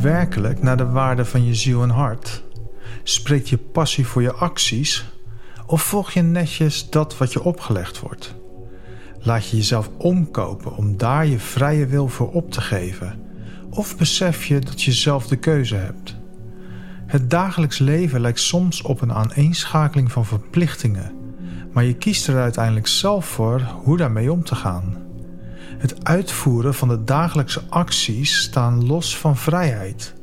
werkelijk naar de waarde van je ziel en hart? Spreekt je passie voor je acties? Of volg je netjes dat wat je opgelegd wordt? Laat je jezelf omkopen om daar je vrije wil voor op te geven? Of besef je dat je zelf de keuze hebt? Het dagelijks leven lijkt soms op een aaneenschakeling van verplichtingen, maar je kiest er uiteindelijk zelf voor hoe daarmee om te gaan. Het uitvoeren van de dagelijkse acties staan los van vrijheid.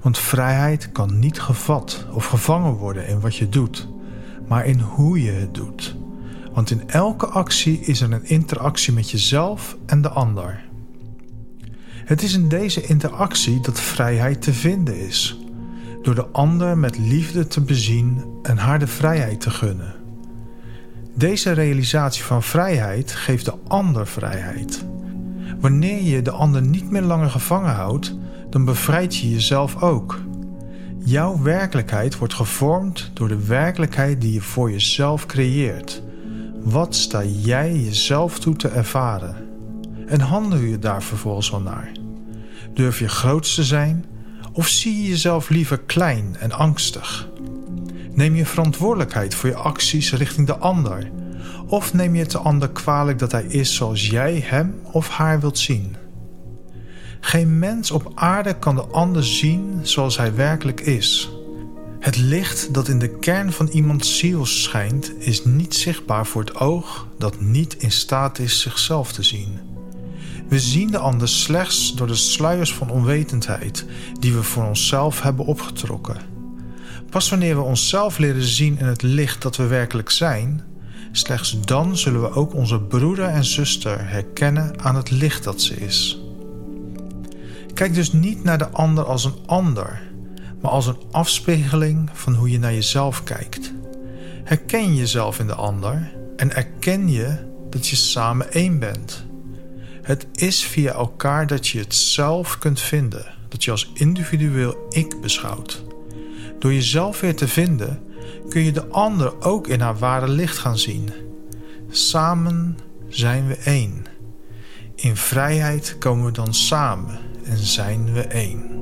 Want vrijheid kan niet gevat of gevangen worden in wat je doet, maar in hoe je het doet. Want in elke actie is er een interactie met jezelf en de ander. Het is in deze interactie dat vrijheid te vinden is, door de ander met liefde te bezien en haar de vrijheid te gunnen. Deze realisatie van vrijheid geeft de ander vrijheid. Wanneer je de ander niet meer langer gevangen houdt, dan bevrijd je jezelf ook. Jouw werkelijkheid wordt gevormd door de werkelijkheid die je voor jezelf creëert. Wat sta jij jezelf toe te ervaren? En handel je daar vervolgens wel naar? Durf je groot te zijn of zie je jezelf liever klein en angstig? Neem je verantwoordelijkheid voor je acties richting de ander? Of neem je het de ander kwalijk dat hij is zoals jij hem of haar wilt zien? Geen mens op aarde kan de ander zien zoals hij werkelijk is. Het licht dat in de kern van iemands ziel schijnt, is niet zichtbaar voor het oog dat niet in staat is zichzelf te zien. We zien de ander slechts door de sluiers van onwetendheid die we voor onszelf hebben opgetrokken. Pas wanneer we onszelf leren zien in het licht dat we werkelijk zijn, slechts dan zullen we ook onze broeder en zuster herkennen aan het licht dat ze is. Kijk dus niet naar de ander als een ander, maar als een afspiegeling van hoe je naar jezelf kijkt. Herken jezelf in de ander en erken je dat je samen één bent. Het is via elkaar dat je het zelf kunt vinden, dat je als individueel ik beschouwt. Door jezelf weer te vinden, kun je de ander ook in haar ware licht gaan zien. Samen zijn we één. In vrijheid komen we dan samen en zijn we één.